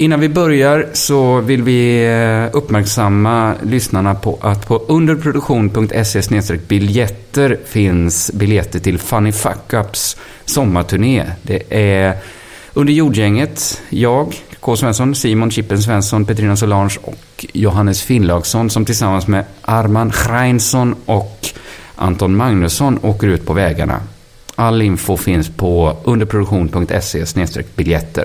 Innan vi börjar så vill vi eh, uppmärksamma lyssnarna på att på underproduktion.se biljetter finns biljetter till Funny Fuck Ups sommarturné. Det är under jordgänget, jag, K. Svensson, Simon Chippen Svensson, Petrina Solange och Johannes Finnlaugsson som tillsammans med Arman Reinsson och Anton Magnusson åker ut på vägarna. All info finns på underproduktion.se biljetter.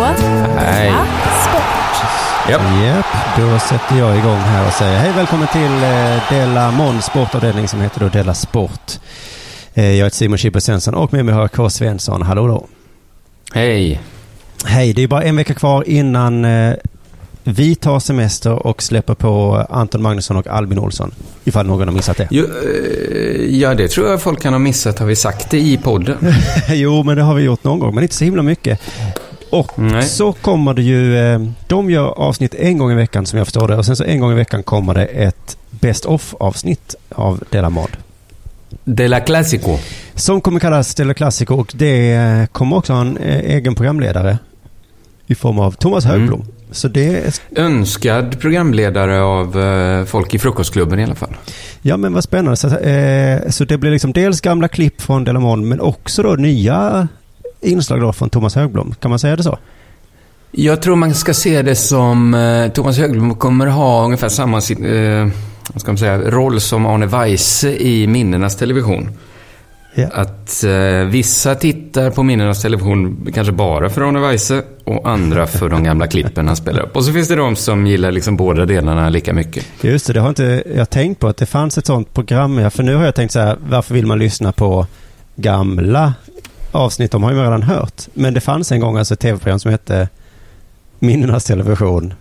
Sport. Japp. Japp, då sätter jag igång här och säger hej välkommen till eh, Della Mon sportavdelning som heter då Della Sport. Eh, jag heter Simon Chippe Svensson och med mig har jag K. Svensson. Hallå då. Hej. Hej, det är bara en vecka kvar innan eh, vi tar semester och släpper på Anton Magnusson och Albin Olsson. Ifall någon har missat det. Jo, ja, det tror jag folk kan ha missat. Har vi sagt det i podden? jo, men det har vi gjort någon gång, men inte så himla mycket. Och Nej. så kommer det ju, eh, de gör avsnitt en gång i veckan som jag förstår det. Och sen så en gång i veckan kommer det ett Best of avsnitt av Della Mod. De la Classico. Som kommer kallas Della Classico och det eh, kommer också ha en eh, egen programledare. I form av Thomas Mm. Högblom. Så det är, Önskad programledare av eh, folk i Frukostklubben i alla fall. ja men vad spännande. Så, eh, så det blir liksom dels gamla klipp från Della Mod men också då nya inslag då från Thomas Högblom. Kan man säga det så? Jag tror man ska se det som eh, Thomas Högblom kommer ha ungefär samma eh, vad ska man säga, roll som Arne Weise i Minnenas Television. Ja. Att eh, vissa tittar på Minnenas Television kanske bara för Arne Weise och andra för de gamla klippen han spelar upp. Och så finns det de som gillar liksom båda delarna lika mycket. Just det, det har inte jag tänkt på att det fanns ett sånt program. För nu har jag tänkt så här, varför vill man lyssna på gamla avsnitt? De har ju redan hört. Men det fanns en gång alltså ett tv-program som hette Minnenas Television.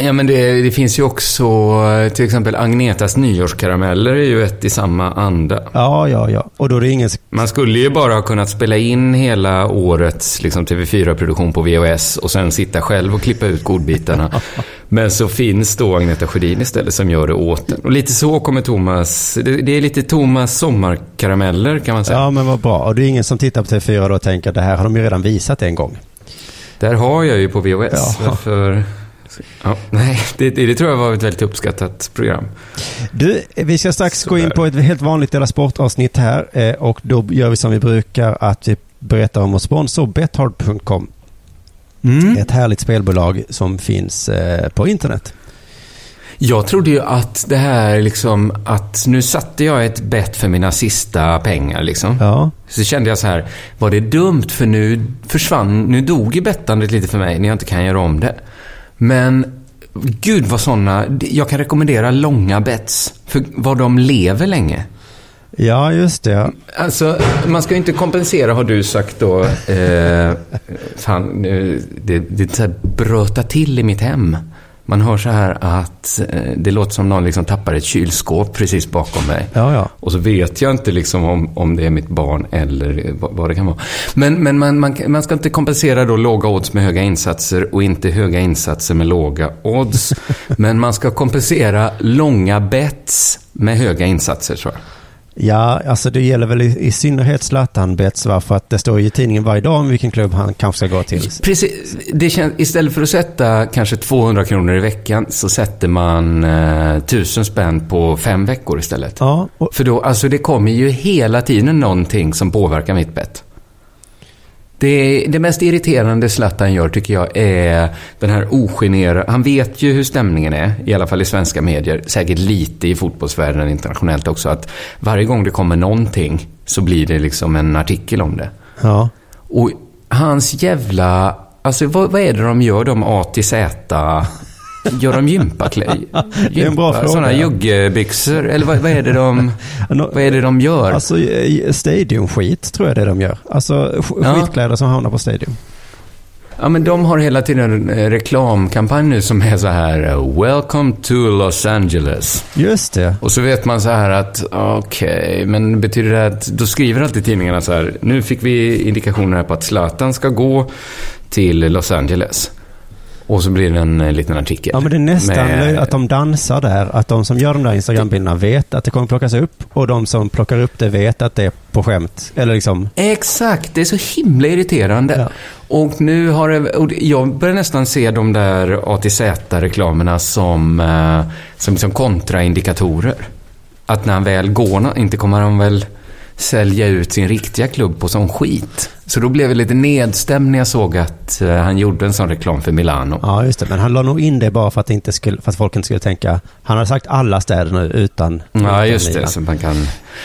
Ja, men det, det finns ju också eh, till exempel Agnetas nyårskarameller är ju ett i samma anda. Ja, ja, ja. Och då är det ingen... Man skulle ju bara ha kunnat spela in hela årets liksom, TV4-produktion på VHS och sen sitta själv och klippa ut godbitarna. Men så finns då Agneta Sjödin istället som gör det åt en. Och lite så kommer Thomas... Det, det är lite Thomas sommarkarameller kan man säga. Ja, men vad bra. Och det är ingen som tittar på TV4 då och tänker att det här har de ju redan visat en gång. Där har jag ju på VHS. Ja. För, ja, nej, det, det, det tror jag var ett väldigt uppskattat program. Du, vi ska strax gå in Sådär. på ett helt vanligt Dela Sport-avsnitt här. eh, Och då gör vi som vi brukar, att vi berättar om vår sponsor Bethard.com. Ett härligt spelbolag som finns eh, på internet. Jag trodde ju att det här liksom, att nu satte jag ett bett för mina sista pengar liksom. Ja, Så kände jag så här, var det dumt för nu försvann, nu dog ju bettandet lite för mig när jag inte kan göra om det. Men gud vad sådana, jag kan rekommendera långa bets. För vad de lever länge. ja just det. Alltså, man ska ju inte kompensera har du sagt då. Eh, fan, nu, det, det så här brötar till i mitt hem. Man hör så här att eh, det låter som någon liksom tappar ett kylskåp precis bakom mig. Ja, ja. Och så vet jag inte liksom om, om det är mitt barn eller vad, vad det kan vara. Men, men man, man, man ska inte kompensera då låga odds med höga insatser och inte höga insatser med låga odds. men man ska kompensera långa bets med höga insatser tror jag. Ja, alltså det gäller väl i, i synnerhet Zlatan Bets? För att det står ju i tidningen varje dag om vilken klubb han kanske ska gå till. Precis. Det känns, istället för att sätta kanske 200 kronor i veckan så sätter man eh, 1000 spänn på fem veckor istället. Ja, och, För då, alltså det kommer ju hela tiden någonting som påverkar mitt bett. Det, det mest irriterande Zlatan gör tycker jag är den här ogenerade... Han vet ju hur stämningen är, i alla fall i svenska medier. Säkert lite i fotbollsvärlden internationellt också. Att varje gång det kommer någonting så blir det liksom en artikel om det. ja. Och hans jävla... Alltså vad, vad är det de gör, de A till Z? Gör de gympakläder? Det är en bra fråga, Sådana juggebyxor? Eller vad, vad, är det de, vad är det de gör? Alltså stadiumskit tror jag det de gör. Alltså sk- Ja. skitkläder som hamnar på stadium. Ja, men de har hela tiden en eh, reklamkampanj nu som är så här eh, “Welcome to Los Angeles”. Just det. Och så vet man så här att, okej, men betyder det att, då skriver alltid tidningarna så här, nu fick vi indikationer här på att Zlatan ska gå till Los Angeles. Och så blir det en eh, liten artikel. Ja, men det är nästan med- att de dansar där. Att de som gör de där Instagram-bilderna vet att det kommer plockas upp. Och de som plockar upp det vet att det är på skämt. Eller liksom, Exakt, det är så himla irriterande. Ja. Och nu har det, och jag börjar nästan se de där ATZ-reklamerna som, eh, som liksom kontraindikatorer. Att när han väl går, inte kommer han väl sälja ut sin riktiga klubb på sån skit. Så då blev jag lite nedstämd när jag såg att eh, han gjorde en sån reklam för Milano. ja just det. Men han la nog in det bara för att, det inte skulle, för att folk inte skulle tänka. Han har sagt alla städer nu utan... Ja, just det. Så man kan,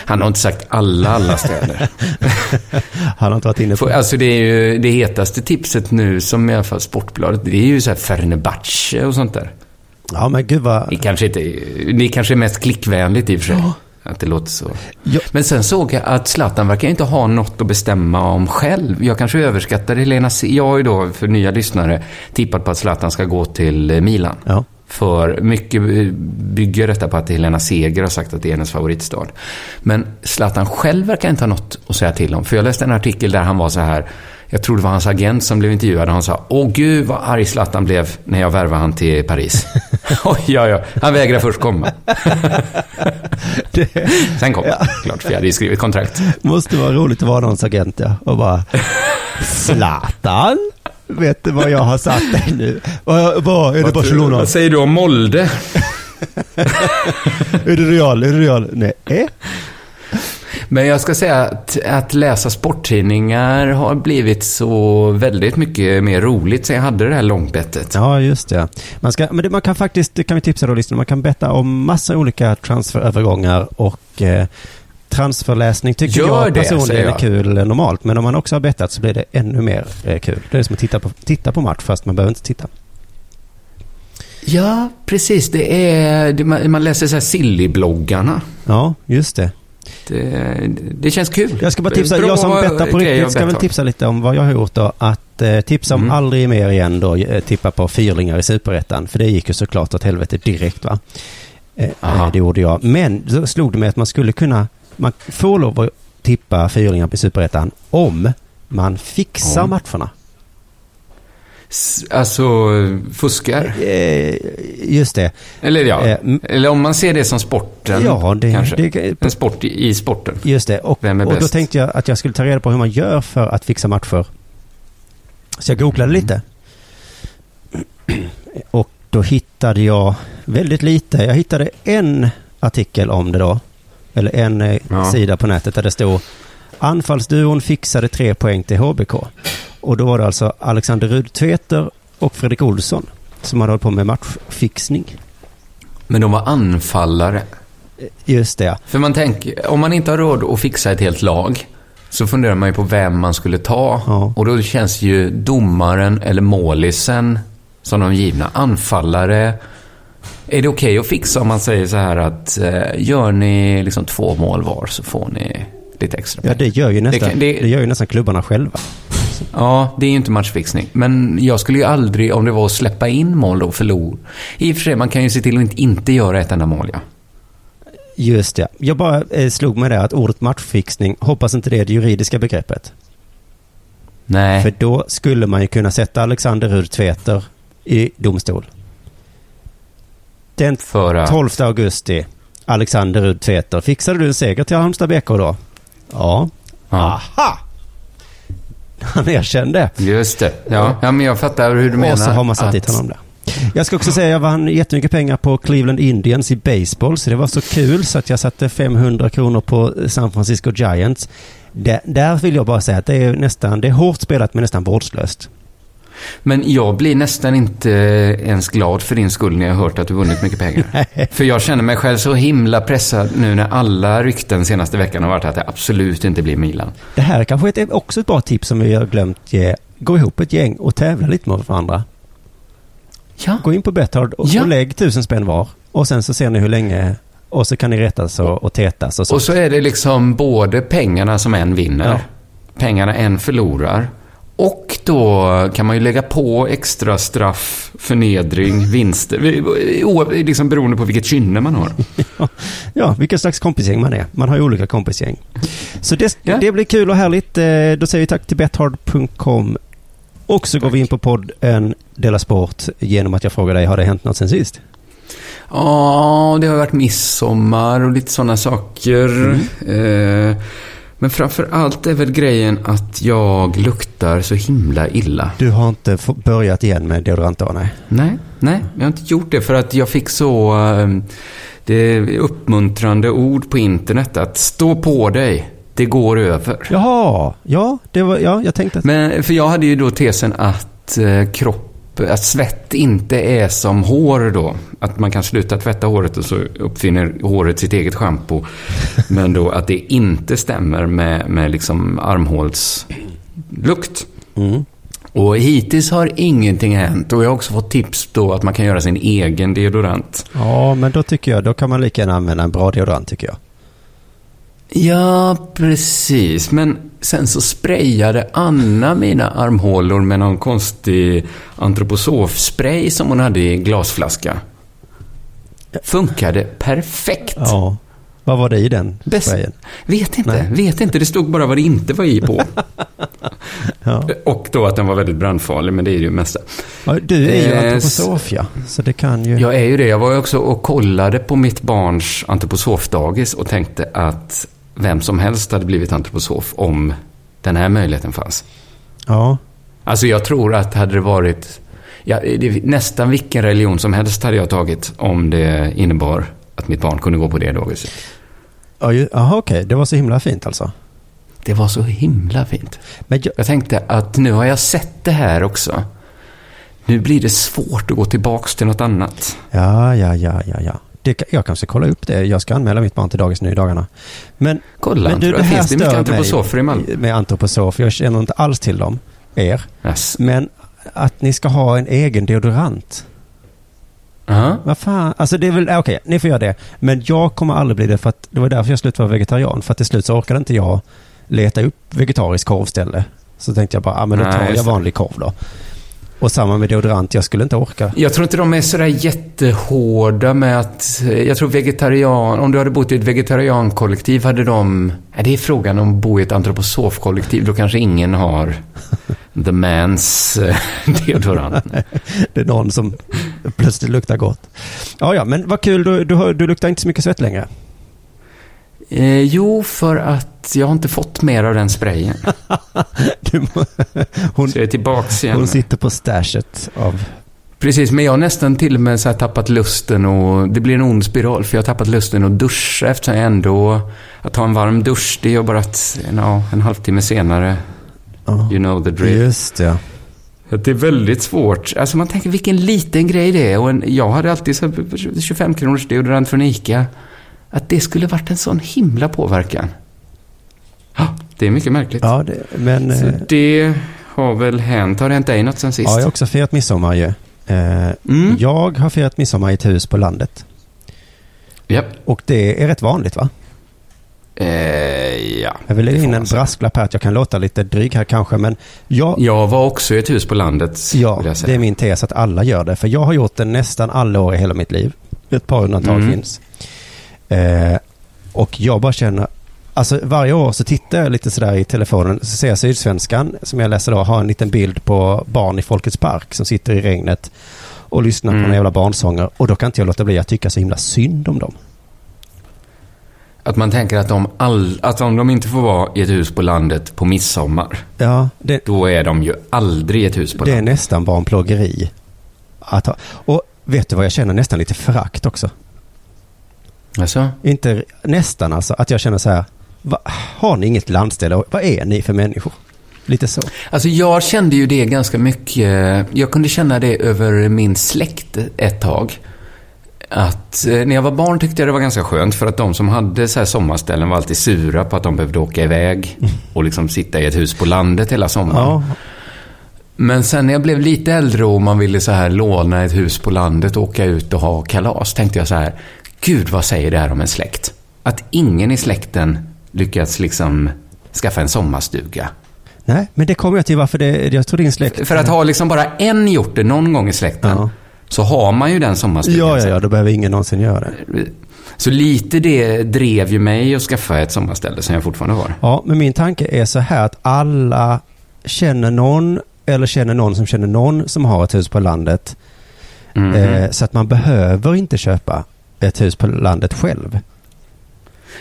han har inte sagt alla, alla städer. Han har inte varit inne på... För, alltså det är ju det hetaste tipset nu, som i alla fall Sportbladet, det är ju så här Fenerbahce och sånt där. Ja, men gud vad... Det kanske, inte, det kanske är mest klickvänligt i och för sig. Att det låter så. Ja. Men sen såg jag att Zlatan verkar inte ha något att bestämma om själv. Jag kanske överskattar Helena Se- Jag har ju då, för nya lyssnare, tippat på att Zlatan ska gå till eh, Milan. Ja. För mycket eh, bygger detta på att Helena Seger har sagt att det är hennes favoritstad. Men Zlatan själv verkar inte ha något att säga till om. För jag läste en artikel där han var så här, jag tror det var hans agent som blev intervjuad och han sa Åh gud vad arg Zlatan blev när jag värvade han till Paris. Oj, ja, ja. Han vägrade först komma. Sen kom han, klart, för jag hade ju skrivit kontrakt. Måste vara roligt att vara någons agent, ja. Och bara... Zlatan? Vet du vad jag har satt dig nu? Vad, vad är det Barcelona? Vad säger du om Molde? Är det Real? Är det Real? Nej. Men jag ska säga att, att läsa sporttidningar har blivit så väldigt mycket mer roligt sen jag hade det här långbettet. Ja, just det. Man, ska, men det, man kan faktiskt, det kan vi tipsa då lyssnarna, man kan betta om massa olika transferövergångar och eh, transferläsning tycker Gör jag det, personligen säger är kul normalt. Men om man också har bettat så blir det ännu mer eh, kul. Det är som att titta på, titta på match fast man behöver inte titta. Ja, precis. Det är, det, man, man läser så här silly-bloggarna. Ja, just det. Det, det känns kul. Jag ska bara tipsa, Bra jag som bettar på riktigt ska väl tipsa lite om vad jag har gjort då. Att eh, tipsa om Mm. aldrig mer igen då, eh, tippa på fyrlingar i superettan. För det gick ju såklart åt helvete direkt va. Eh, eh, det gjorde jag. Men då slog det mig att man skulle kunna, man får lov att tippa fyrlingar på superettan om man fixar Ja. matcherna. Alltså, fuskar. Eh, just det. Eller ja, Eh, eller om man ser det som sporten. Ja, det, kanske. det, En sport i, i sporten. Just det. Och, Vem är och då bäst? tänkte jag att jag skulle ta reda på hur man gör för att fixa matcher. Så jag googlade Mm. lite. Och då hittade jag väldigt lite. Jag hittade en artikel om det då. Eller en eh, Ja. sida på nätet där det stod Anfallsduon fixade tre poäng till HBK. Och då var det alltså Alexander Rudtveter och Fredrik Olsson som hade hållit på med matchfixning. Men de var anfallare. Just det. För man tänker, om man inte har råd att fixa ett helt lag så funderar man ju på vem man skulle ta. Ja. Och då känns ju domaren eller målisen som de givna. Anfallare. Är det okej att fixa om man säger så här att eh, gör ni liksom två mål var så får ni lite extra Ja, pengar. det gör ju nästan, kan- det, det- gör ju nästan klubbarna själva. Ja, det är ju inte matchfixning. Men jag skulle ju aldrig, om det var att släppa in mål då, förlora. I och för sig, man kan ju se till att inte, inte göra ett enda mål, ja. Just det. Jag bara eh, slog mig där att ordet matchfixning, hoppas inte det är det juridiska begreppet. Nej. För då skulle man ju kunna sätta Alexander Rudtveter i domstol. Den För att... 12 augusti, Alexander Rudtveter, fixade du en seger till Halmstad BK då? Ja. Ja, Aha! Han erkände. just det. Ja, ja, men jag fattar hur du menar. Och så har man satt dit att- honom där. Jag ska också säga, jag vann jättemycket pengar på Cleveland Indians i baseball, så det var så kul så att jag satte 500 kronor på San Francisco Giants. Där, där vill jag bara säga att det är nästan, det är hårt spelat men nästan vårdslöst. Men jag blir nästan inte ens glad för din skull när jag har hört att du vunnit mycket pengar. för jag känner mig själv så himla pressad nu när alla rykten senaste veckan har varit att det absolut inte blir Milan. Det här är kanske är också ett bra tips som vi har glömt ge. Gå ihop ett gäng och tävla lite mot varandra. Ja. Gå in på Betthard och, Ja. och lägg tusen spänn var. Och sen så ser ni hur länge, och så kan ni rättas och, och tätas och så. Och så är det liksom både pengarna som en vinner, Ja. pengarna en förlorar Och då kan man ju lägga på extra straff, förnedring, vinster. Liksom beroende på vilket kynne man har. Ja, vilken slags kompisgäng man är. Man har ju olika kompisgäng. Så det, Ja. det blir kul och härligt. Eh, Då säger vi tack till bethard.com. Och så går vi in på podden Dela Sport genom att jag frågar dig, har det hänt något sen sist? Ja, det har varit midsommar och lite sådana saker. Eh, Men framför allt är väl grejen att jag luktar så himla illa. Du har inte börjat igen med deodorant då, nej? Nej, nej, jag har inte gjort det för att jag fick så eh, det uppmuntrande ord på internet att stå på dig, det går över. Jaha, ja, det var, ja, jag tänkte att... Men, för jag hade ju då tesen att eh, kropp, att svett inte är som hår då. Att man kan sluta tvätta håret och så uppfinner håret sitt eget schampo. Men då att det inte stämmer med, med liksom armhålslukt. Mm. Och hittills har ingenting hänt. Och jag har också fått tips då att man kan göra sin egen deodorant. Ja, men då tycker jag, då kan man lika gärna använda en bra deodorant tycker jag. Ja, precis. Men sen så sprayade Anna mina armhålor med någon konstig antroposofspray som hon hade i glasflaska. Funkade perfekt. Ja. Vad var det i den Bäst- sprayen? Vet inte, Nej. vet inte. Det stod bara vad det inte var i på. Ja. Och då att den var väldigt brandfarlig, men det är ju det mesta. ja. Du är ju Eh, antroposof, ja. Så det kan ju... Jag är ju det. Jag var ju också och kollade på mitt barns antroposofdagis och tänkte att vem som helst hade blivit antroposof om den här möjligheten fanns. Ja. Alltså jag tror att hade det varit ja, det, nästan vilken religion som helst hade jag tagit om det innebar att mitt barn kunde gå på det dagiset. Jaha, okej. Det var så himla fint alltså. Det var så himla fint. Men jag, Jag tänkte att nu har jag sett det här också. Nu blir det svårt att gå tillbaks till något annat. ja, ja, ja, ja, ja. Det, jag kanske kollar upp det. Jag ska anmäla mitt barn till dagis nu i dagarna. Men, Kolla, men du, det här finns det mycket antroposofer i Malmö? med antroposof. Jag känner inte alls till dem, er. Yes. Men att ni ska ha en egen deodorant. Ja. Vad fan? Alltså det är väl, okej, ni får göra det. Men jag kommer aldrig bli det för att det var därför jag slutade vara vegetarian. För att till slut så orkade inte jag leta upp vegetarisk korvställe. Så tänkte jag bara, ja men då Nej, tar jag vanlig korv då. Och samma med deodorant, jag skulle inte orka. Jag tror inte de är sådär jättehårda med att... Jag tror vegetarian... Om du hade bott i ett vegetariankollektiv hade de... Det är frågan om att bo i ett antroposofkollektiv. Då kanske ingen har the mans eh, deodorant. Det är någon som plötsligt luktar gott. Ja, ja, men vad kul, du, du, du luktar inte så mycket svett längre. Eh, jo, för att jag har inte fått mer av den sprayen. Må- hon, Så jag är tillbaks igen. hon sitter på stashet av... Precis, men jag har nästan till och med så tappat lusten och det blir en ond spiral för jag har tappat lusten att duscha eftersom jag ändå... Att ta en varm dusch, det gör bara att ja, en halvtimme senare, Ja, you know the drill. just det. Att det är väldigt svårt. Alltså man tänker vilken liten grej det är. Och en, jag hade alltid så här 25 kronors deodorant från Ica. Att det skulle varit en sån himla påverkan. Ja, det är mycket märkligt. Ja, det, men... Så eh, det har väl hänt. Har det hänt dig något sen sist? Ja, jag har också firat midsommar ju. Eh, Mm. Jag har firat midsommar i ett hus på landet. Japp. Och det är rätt vanligt va? Eh, ja. Jag vill lägga in en brasklapp här att jag kan låta lite dryg här kanske. Men jag, Jag var också i ett hus på landet, ja, det är min tes att alla gör det. För jag har gjort det nästan alla år i hela mitt liv. Ett par undantag Mm. finns. Eh, och jag bara känner, alltså varje år så tittar jag lite sådär i telefonen. Så ser jag Sydsvenskan, som jag läser då, har en liten bild på barn i Folkets Park som sitter i regnet och lyssnar på Mm. några jävla barnsånger. Och då kan inte jag låta bli att tycka så himla synd om dem. Att man tänker att, de all, att om de inte får vara i ett hus på landet på midsommar, Ja, det, då är de ju aldrig i ett hus på det är landet. nästan barnplågeri. Att ha. Och vet du vad, jag känner nästan lite förakt också. Alltså? Inte nästan alltså, att jag känner så här, va, har ni inget landställe? Vad är ni för människor? Lite så. Alltså jag kände ju det ganska mycket. Jag kunde känna det över min släkt ett tag. Att eh, när jag var barn tyckte jag det var ganska skönt för att de som hade så här sommarställen var alltid sura på att de behövde åka iväg och liksom sitta i ett hus på landet hela sommaren. Ja, Men sen när jag blev lite äldre och man ville så här låna ett hus på landet och åka ut och ha kalas tänkte jag så här, gud vad säger det här om en släkt? Att ingen i släkten lyckats liksom skaffa en sommarstuga. Nej, men det kommer jag till varför det, jag tror din släkt... För att ha liksom bara en gjort det någon gång i släkten, Ja. så har man ju den sommarstugan. Ja, ja, ja, då behöver ingen någonsin göra det. Så lite det drev ju mig att skaffa ett sommarställe som jag fortfarande har. Ja, men min tanke är så här att alla känner någon eller känner någon som känner någon som har ett hus på landet. Mhm. Eh, så att man behöver inte köpa ett hus på landet själv.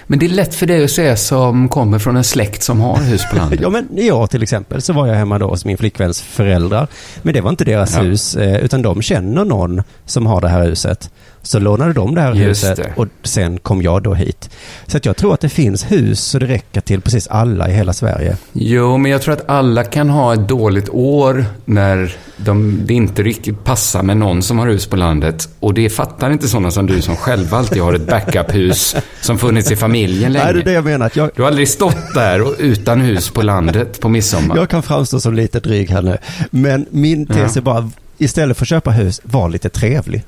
Men det är lätt för dig att säga som kommer från en släkt som har hus på landet. Ja, men jag till exempel så var jag hemma då hos min flickväns föräldrar. Men det var inte deras Ja. hus, eh, utan de känner någon som har det här huset. Så lånade de det här Just huset det. och sen kom jag då hit. Så att jag tror att det finns hus så det räcker till precis alla i hela Sverige. Jo, men jag tror att alla kan ha ett dåligt år när de, det inte riktigt passar med någon som har hus på landet. Och det fattar inte sådana som du som själva alltid har ett backup-hus som funnits i familjen länge. Nej, det är det jag menar. Jag, Du har aldrig stått där och, utan hus på landet på midsommar. Jag kan framstå som lite dryg här nu. Men min tes är bara, istället för att köpa hus, var lite trevlig.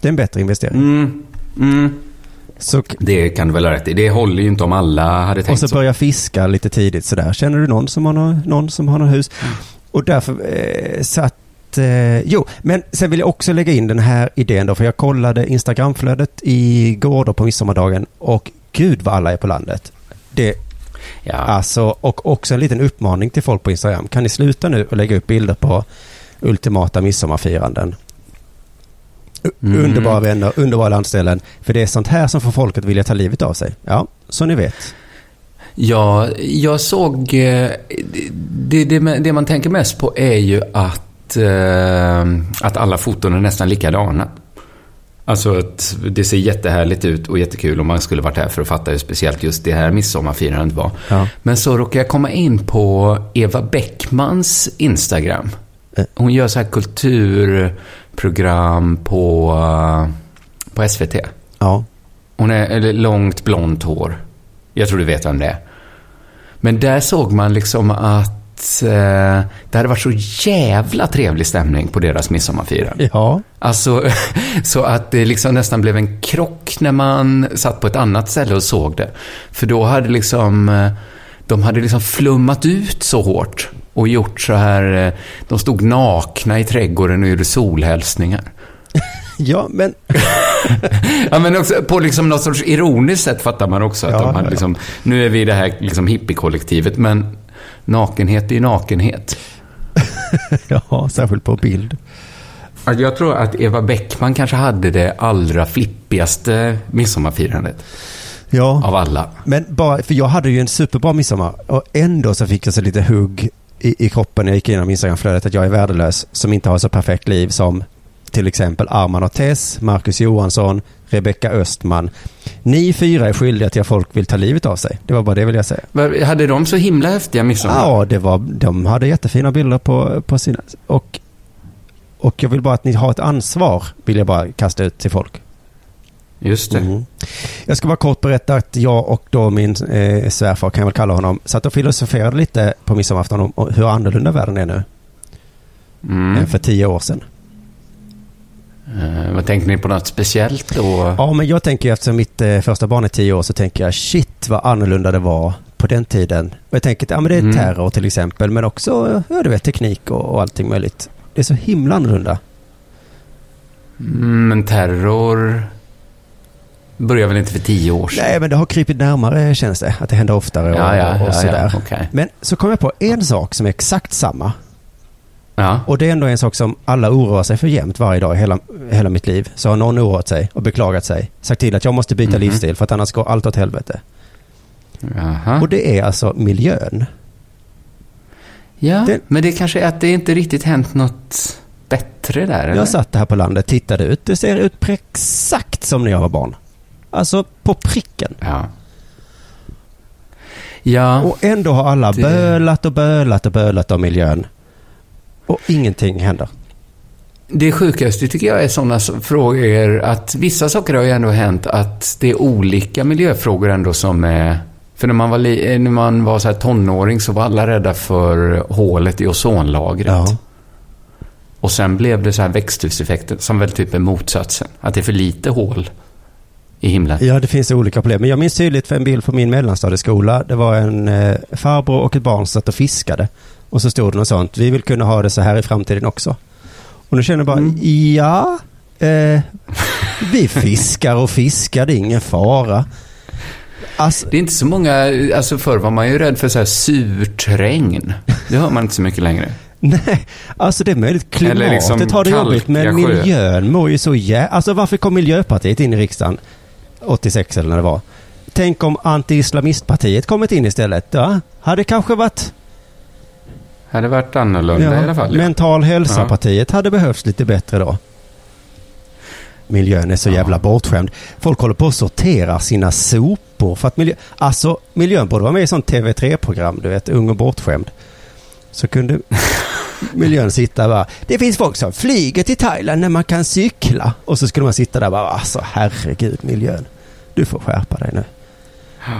Det är en bättre investering. Mm, mm. Så, Det kan du väl ha rätt i. Det håller ju inte om alla hade och tänkt så så. börja fiska lite tidigt sådär. Känner du någon som har någon, någon som har något hus? Och därför eh, så att, eh, jo, men sen vill jag också lägga in den här idén då, för jag kollade Instagramflödet igår då på midsommardagen och gud vad alla är på landet. Det, Ja. Alltså, och också en liten uppmaning till folk på Instagram. Kan ni sluta nu och lägga upp bilder på ultimata midsommarfiranden? Mm. Underbara vänner, underbara landställen. För det är sånt här som får folk att vilja ta livet av sig. Ja, så ni vet. Ja, jag såg... eh, Det, det, det man tänker mest på är ju att, eh, att alla foton är nästan likadana. Alltså att det ser jättehärligt ut och jättekul om man skulle varit här för att fatta hur speciellt just det här midsommarfirandet var. Ja. Men så råkade jag komma in på Eva Bäckmans Instagram. Eh. Hon gör så här kulturprogram på, eh, på SVT. Ja. Hon är eller långt blont hår. Jag tror du vet vem det är. Men där såg man liksom att eh, det hade varit så jävla trevlig stämning på deras midsommarfirande. Ja. Alltså, så att det liksom nästan blev en krock när man satt på ett annat ställe och såg det. För då hade liksom, eh, de hade liksom flummat ut så hårt och gjort så här, eh, de stod nakna i trädgården och gjorde solhälsningar. Ja, men Ja, men också på liksom något sorts ironiskt sätt fattar man också att Ja, de ja, hade ja. liksom, nu är vi i det här liksom hippiekollektivet, men nakenhet är nakenhet. ja, särskilt på bild. Alltså, Jag tror att Eva Bäckman kanske hade det allra flippigaste midsommarfirandet Ja, av alla. men bara, för jag hade ju en superbra midsommar och ändå så fick jag så lite hugg i, i kroppen när jag gick igenom Instagramflödet att jag är värdelös som inte har så perfekt liv som till exempel Arman och Tess, Marcus Johansson, Rebecca Östman. Ni fyra är skyldiga till att folk vill ta livet av sig. Det var bara det vill jag säga. Hade de så himla häftiga midsommar? Ja, det var, de hade jättefina bilder på, på sina... Och, och jag vill bara att ni har ett ansvar, vill jag bara kasta ut till folk. Just det. Mm. Jag ska bara kort berätta att jag och då min eh, svärfar, kan jag väl kalla honom, satt och filosoferade lite på midsommarafton om om hur annorlunda världen är nu Mm. än för tio år sedan. Eh, vad tänkte ni på något speciellt då? Ja, men jag tänker eftersom mitt eh, första barn är tio år så tänker jag shit vad annorlunda det var på den tiden. Och jag tänker att ja, men det är Mm. terror till exempel, men också ja, du vet, teknik och, och allting möjligt. Det är så himla annorlunda. Mm, men terror börjar väl inte för tio år sedan? Nej, men det har krypit närmare känns det. Att det händer oftare och, ja, ja, och, och sådär. ja, okej. Men så kom jag på en sak som är exakt samma. Ja. Och det är ändå en sak som alla oroar sig för jämt varje dag i hela, hela mitt liv. Så har någon oroat sig och beklagat sig. Sagt till att jag måste byta Mhm. livsstil för att annars går allt åt helvete. Jaha. Och det är alltså miljön. Ja, Det- men det kanske är att det inte riktigt hänt något bättre där, eller? Jag satt här på landet, tittade ut. Det ser ut exakt som när jag var barn. Alltså på pricken. Ja. Ja, Och ändå har alla Det- bölat och bölat och bölat om miljön. Och ingenting händer. det sjukaste tycker jag är sådana frågor att vissa saker har ju ändå hänt att det är olika miljöfrågor ändå som är... För när man var, li, när man var så här tonåring så var alla rädda för hålet i ozonlagret. Ja. Och sen blev det så här växthuseffekten som väl typ är motsatsen. Att det är för lite hål i himlen? Ja, det finns olika problem. Men jag minns tydligt för en bild från min mellanstadieskola. Det var en eh, farbror och ett barn som satt och fiskade. Och så stod det något sånt. Vi vill kunna ha det så här i framtiden också. Och nu känner jag bara, Mm. ja, eh, vi fiskar och fiskar, det är ingen fara. Alltså, Det är inte så många, alltså förr var man ju rädd för så här surt regn. Det hör man inte så mycket längre. nej, alltså det är möjligt. Klimatet liksom har det jobbigt, men miljön mår ju så jä... Alltså varför kom Miljöpartiet in i riksdagen 86 eller när det var? Tänk om anti-islamistpartiet kommit in istället. Ja, hade kanske varit Hade varit annorlunda i alla fall. Ja. Mental hälsa-partiet hade behövts lite bättre då. Miljön är så Ja. jävla bortskämd. Folk håller på att sortera sina sopor för att miljö... Alltså, miljön borde vara med i sånt TV3-program, du vet, ung och bortskämd. Så kunde miljön sitta bara, det finns folk som flyger till Thailand när man kan cykla. Och så skulle man sitta där bara, alltså herregud miljön. Du får skärpa dig nu.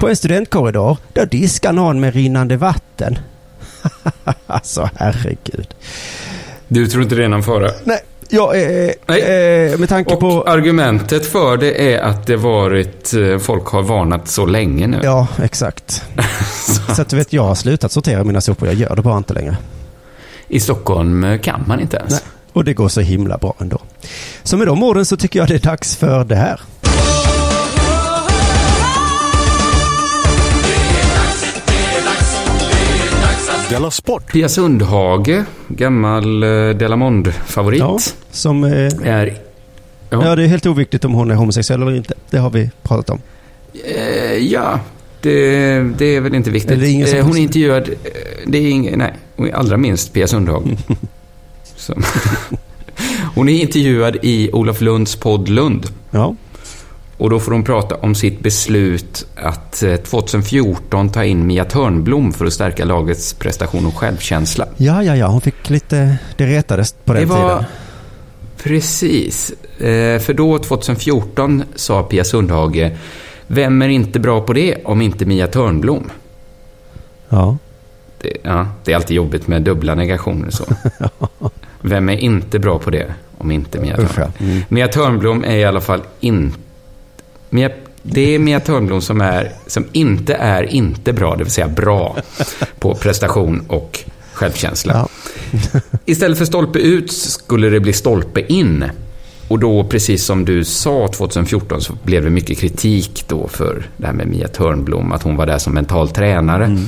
På en studentkorridor, där diskar någon med rinnande vatten. alltså herregud. Du tror inte det är någon fara? Nej, jag är... Nej. Eh, med tanke Och på... argumentet för det är att det varit, eh, folk har varnat så länge nu. Ja, exakt. Så att du vet, jag har slutat sortera mina sopor. Jag gör det bara inte längre. I Stockholm eh, kan man inte ens. Nej. Och det går så himla bra ändå. Så med de orden så tycker jag det är dags för det här. Della Sport! Pia Sundhage, gammal eh, Delamond-favorit, Ja, som... Eh, är... Ja, ja, det är helt oviktigt om hon är homosexuell eller inte. Det har vi pratat om. eh, ja det, det är väl inte viktigt. Det är ingen som- Eh, hon är intervjuad... eh, Det är ingen, nej, hon är allra minst Pia Sundhage. Som- hon är intervjuad i Olof Lunds podd Lund. Ja, Och då får hon prata om sitt beslut att eh, 2014 ta in Mia Törnblom för att stärka lagets prestation och självkänsla. ja, ja. ja. Hon fick lite... Det retades på den det var tiden. precis. Eh, för då, 2014, sa Pia Sundhage Vem är inte bra på det om inte Mia Törnblom? Ja. Det, ja, det är alltid jobbigt med dubbla negationer så. Vem är inte bra på det om inte Mia Törnblom? Mm. Mia Törnblom är i alla fall inte... Mia, det är Mia Törnblom som, är, som inte är inte bra, det vill säga bra, på prestation och självkänsla. Ja. Istället för stolpe ut skulle det bli stolpe in. Och då, precis som du sa 2014, så blev det mycket kritik då för det här med Mia Törnblom, att hon var där som mental tränare.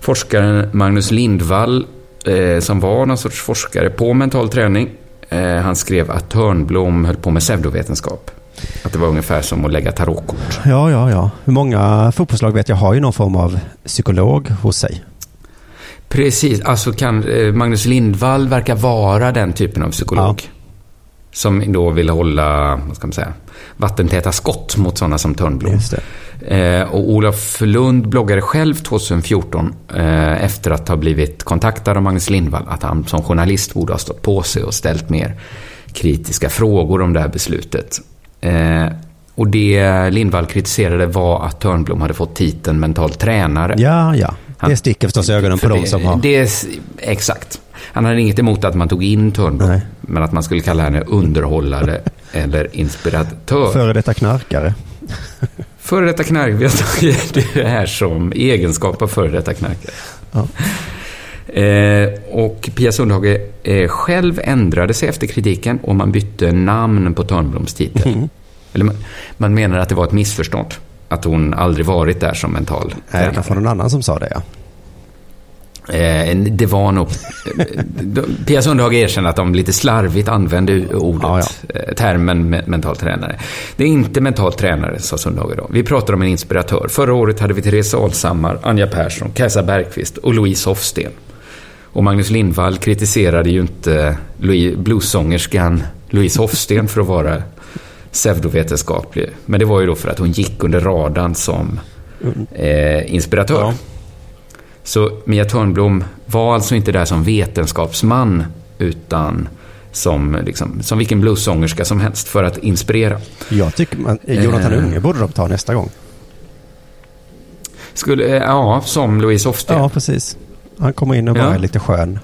Forskaren Magnus Lindvall, eh, som var någon sorts forskare på mental träning, eh, han skrev att Törnblom höll på med pseudovetenskap. Att det var ungefär som att lägga tarotkort. Ja, ja, ja. Många fotbollslag vet jag har ju någon form av psykolog hos sig. Precis, alltså kan eh, Magnus Lindvall verkar vara den typen av psykolog. Som då vill hålla, vad ska man säga, vattentäta skott mot sådana som Törnblom. Eh, och Olof Lund bloggade själv 2014 eh, efter att ha blivit kontaktad av Magnus Lindvall att han som journalist borde ha stått på sig och ställt mer kritiska frågor om det här beslutet. Eh, och det Lindvall kritiserade var att Törnblom hade fått titeln mental tränare. Ja, ja. Det Han- sticker förstås ögonen på För de det- som har... Det exakt. Han hade inget emot att man tog in Törnblom. Nej. Men att man skulle kalla henne underhållare eller inspiratör. Före detta knarkare. Före detta knark, vi har tagit det här som egenskap av före detta knarkare. Ja. Eh, och Pia Sundhage eh, själv ändrade sig efter kritiken och man bytte namn på Törnbloms titel. Mm. Eller man, man menar att det var ett missförstånd. Att hon aldrig varit där som mental Nej, det tränare. kanske var någon annan som sa det, ja. Eh, det var nog... Pia Sundhage erkänner att de lite slarvigt använde ordet, Ja, eh, termen me- mental tränare. Det är inte mental tränare, sa Sundhage då. Vi pratar om en inspiratör. Förra året hade vi Therese Alshammar, Anja Persson, Kajsa Bergqvist och Louise Hofsten. Och Magnus Lindvall kritiserade ju inte Louis- bluessångerskan Louise Hofsten för att vara pseudovetenskaplig. Men det var ju då för att hon gick under radarn som eh, inspiratör. Ja. Så Mia Törnblom var alltså inte där som vetenskapsman utan som, liksom, som vilken bluessångerska som helst för att inspirera. Jag tycker man, Jonathan Eh. Unge borde de ta nästa gång. Skulle, eh, ja, som Louise Hofsten. Ja, precis. Han kommer in och bara Ja. är lite skön.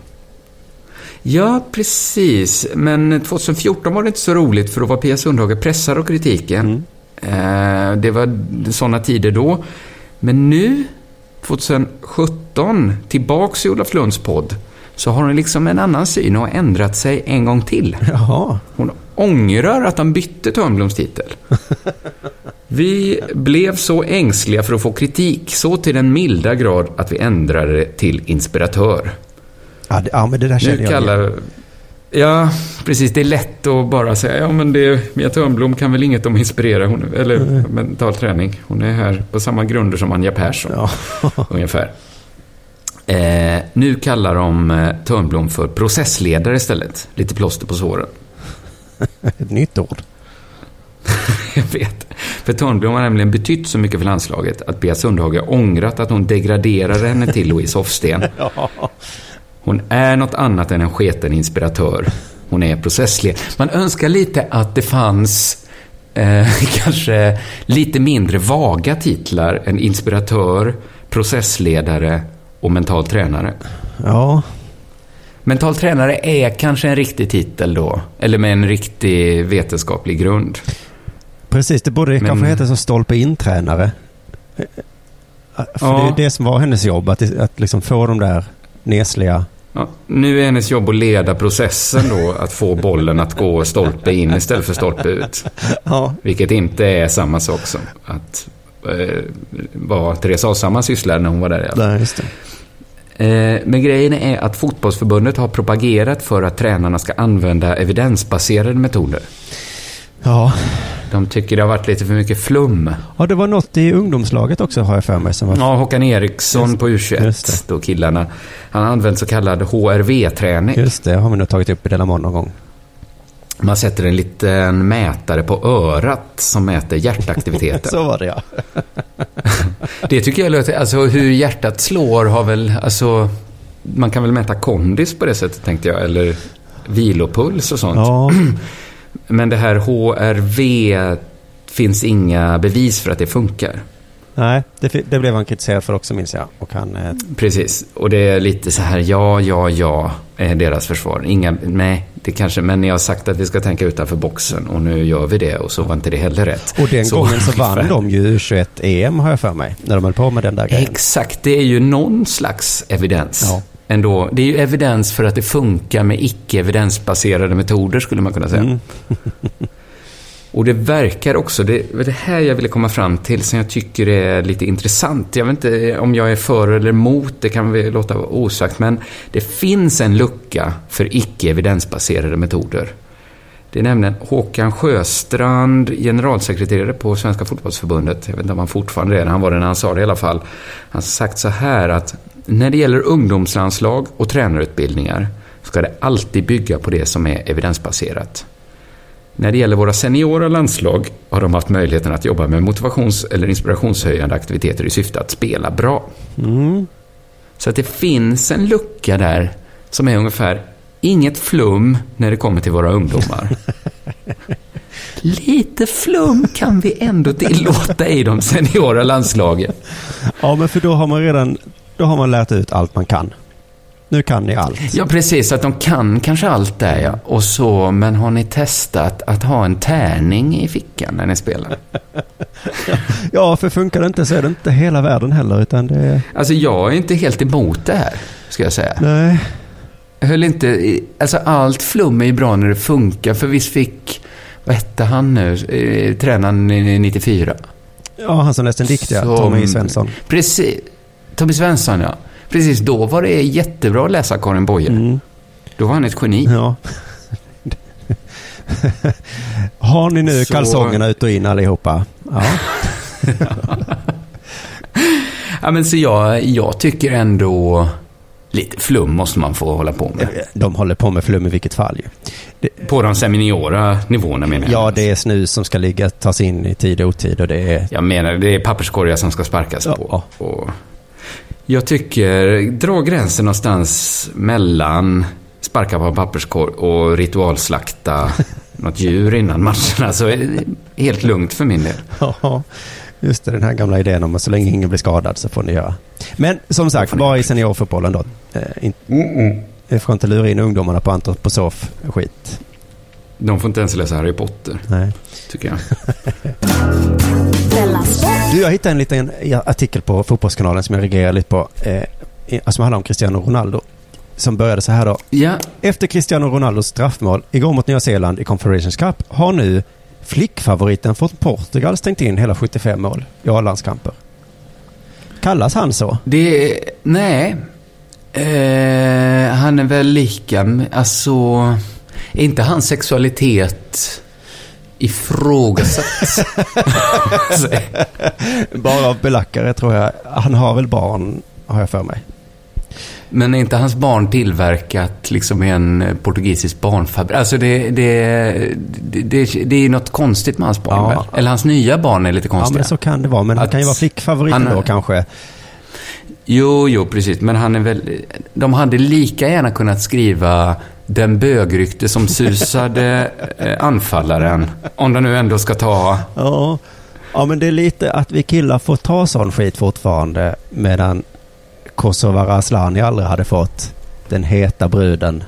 Ja, precis. Men 2014 var det inte så roligt för då var Pia Sundhage pressad av kritiken. Eh, det var sådana tider då. Men nu, 2017, tillbaks i Olof Lunds podd, så har hon liksom en annan syn och har ändrat sig en gång till. Jaha. Hon ångrar att han bytte Törnbloms titel. Vi blev så ängsliga för att få kritik, så till den milda grad att vi ändrade det till inspiratör. Ja, det, ja men det där känner Nu jag igen. Ja, precis. Det är lätt att bara säga, ja men det, Mia Törnblom kan väl inget om inspirera, hon, eller mental träning. Hon är här på samma grunder som Anja Persson, Ja. ungefär. Eh, nu kallar de eh, Törnblom för processledare istället. Lite plåster på såren. Ett nytt ord. Jag vet. För Törnblom har nämligen betytt så mycket för landslaget att Bea Sundhage ångrat att hon degraderade henne till Louise Hofsten. Hon är något annat än en sketen inspiratör. Hon är processledare. Man önskar lite att det fanns eh, kanske lite mindre vaga titlar än inspiratör, processledare och mental tränare. Ja, Mental tränare är kanske en riktig titel då, eller med en riktig vetenskaplig grund. Precis. Det borde Men- kanske heta så stolpe in-tränare. För Ja. det är det som var hennes jobb, att, att liksom få de där nesliga... Ja, nu är hennes jobb att leda processen då, att få bollen att gå stolpe in istället för stolpe ut. Ja, Vilket inte är samma sak som att eh, vad Therese Alshammar sysslade när hon var där. i alla fall. nej, just det. Eh, men grejen är att fotbollsförbundet har propagerat för att tränarna ska använda evidensbaserade metoder. Ja. De tycker det har varit lite för mycket flum. ja, det var något i ungdomslaget också har jag för mig som var... Ja, Håkan Eriksson Just- på just U21, det. då killarna. Han har använt så kallad HRV-träning. Just det, har vi nog tagit upp i Delamon någon gång. Man sätter en liten mätare på örat som mäter hjärtaktiviteten. Så var det ja. det tycker jag låter... Alltså hur hjärtat slår har väl... Alltså, man kan väl mäta kondis på det sättet tänkte jag. Eller vilopuls och sånt. Ja, Men det här HRV finns inga bevis för att det funkar. nej, det, det blev han kritiserad för också minns jag. Och han... Eh, Precis. Och det är lite så här, ja, ja, ja, är deras försvar. Inga, nej, det kanske, men ni har sagt att vi ska tänka utanför boxen och nu gör vi det och så var inte det heller rätt. och den gången så vann ungefär. de ju U21-EM har jag för mig. När de höll på med den där grejen. Exakt, det är ju någon slags evidens. Ja. Ändå. Det är ju evidens för att det funkar med icke-evidensbaserade metoder, skulle man kunna säga. Mm. Och det verkar också, det var det här jag ville komma fram till, som jag tycker är lite intressant. Jag vet inte om jag är för eller emot, det kan vi låta vara osagt, men det finns en lucka för icke-evidensbaserade metoder. Det är nämligen Håkan Sjöstrand, generalsekreterare på Svenska fotbollsförbundet. Jag vet inte om han fortfarande är det, han var det när han sa det i alla fall. Han har sagt så här att när det gäller ungdomslandslag och tränarutbildningar ska det alltid bygga på det som är evidensbaserat. När det gäller våra seniora landslag har de haft möjligheten att jobba med motivations eller inspirationshöjande aktiviteter i syfte att spela bra. Mm. Så att det finns en lucka där som är ungefär inget flum när det kommer till våra ungdomar. Lite flum kan vi ändå tillåta i de seniora landslagen. Ja, men för då har man redan... Då har man lärt ut allt man kan. Nu kan ni allt. Ja, precis. Att de kan kanske allt där, ja. Och så, men har ni testat att ha en tärning i fickan när ni spelar? Ja, för funkar det inte så är det inte hela världen heller, utan det är... Alltså, jag är inte helt emot det här, ska jag säga. Nej. Jag höll inte... i- Alltså, allt flum är ju bra när det funkar, för visst fick... Vad hette han nu? Eh, tränaren i 94? Ja, han som läste en dikt, ja. Tommy Svensson. Precis. Tommy Svensson, ja. Precis, då var det jättebra att läsa Karin Boye. Mm. Då var han ett geni. Ja. Har ni nu Så- kalsongerna ut och in allihopa? Ja. Ja, men så jag, jag tycker ändå... Lite flum måste man få hålla på med. De håller på med flum i vilket fall ju. På de seniora nivåerna menar jag. Ja, det är snus som ska ligga, tas in i tid och otid och det är... Jag menar, det är papperskorgar som ska sparkas Ja. på. Och jag tycker, dra gränsen någonstans mellan sparka på en papperskorg och ritualslakta något djur innan matcherna. Så är det helt lugnt för min del. Ja, just det, den här gamla idén om att så länge ingen blir skadad så får ni göra. Men som sagt, bara i seniorfotbollen då. Eh, Vi får inte lura in ungdomarna på antroposof-skit. De får inte ens läsa Harry Potter, Nej. tycker jag. Du, jag hittade en liten artikel på Fotbollskanalen som jag reagerade lite på. Eh, i- som handlar om Cristiano Ronaldo. Som började så här då. Ja, Efter Cristiano Ronaldos straffmål igår mot Nya Zeeland i Confederations Cup har nu flickfavoriten från Portugal stängt in hela 75 mål i A-landskamper. Kallas han så? det... Nej. Eh, han är väl lika... Alltså... Är inte hans sexualitet ifrågasatt? Bara av belackare tror jag. Han har väl barn, har jag för mig. Men är inte hans barn tillverkat liksom i en eh, portugisisk barnfabrik? Alltså det, det, det, det, det är något konstigt med hans barn Ja. väl? Eller hans nya barn är lite Ja, konstiga. men så kan det vara. Men han kan ju vara flickfavoriten han- då kanske. Jo, jo, precis. Men han är väl... De hade lika gärna kunnat skriva den bögrykte som susade eh, anfallaren. Om de nu ändå ska ta... Ja. ja, men det är lite att vi killar får ta sån skit fortfarande. Medan Kosovare Asllani aldrig hade fått den heta bruden.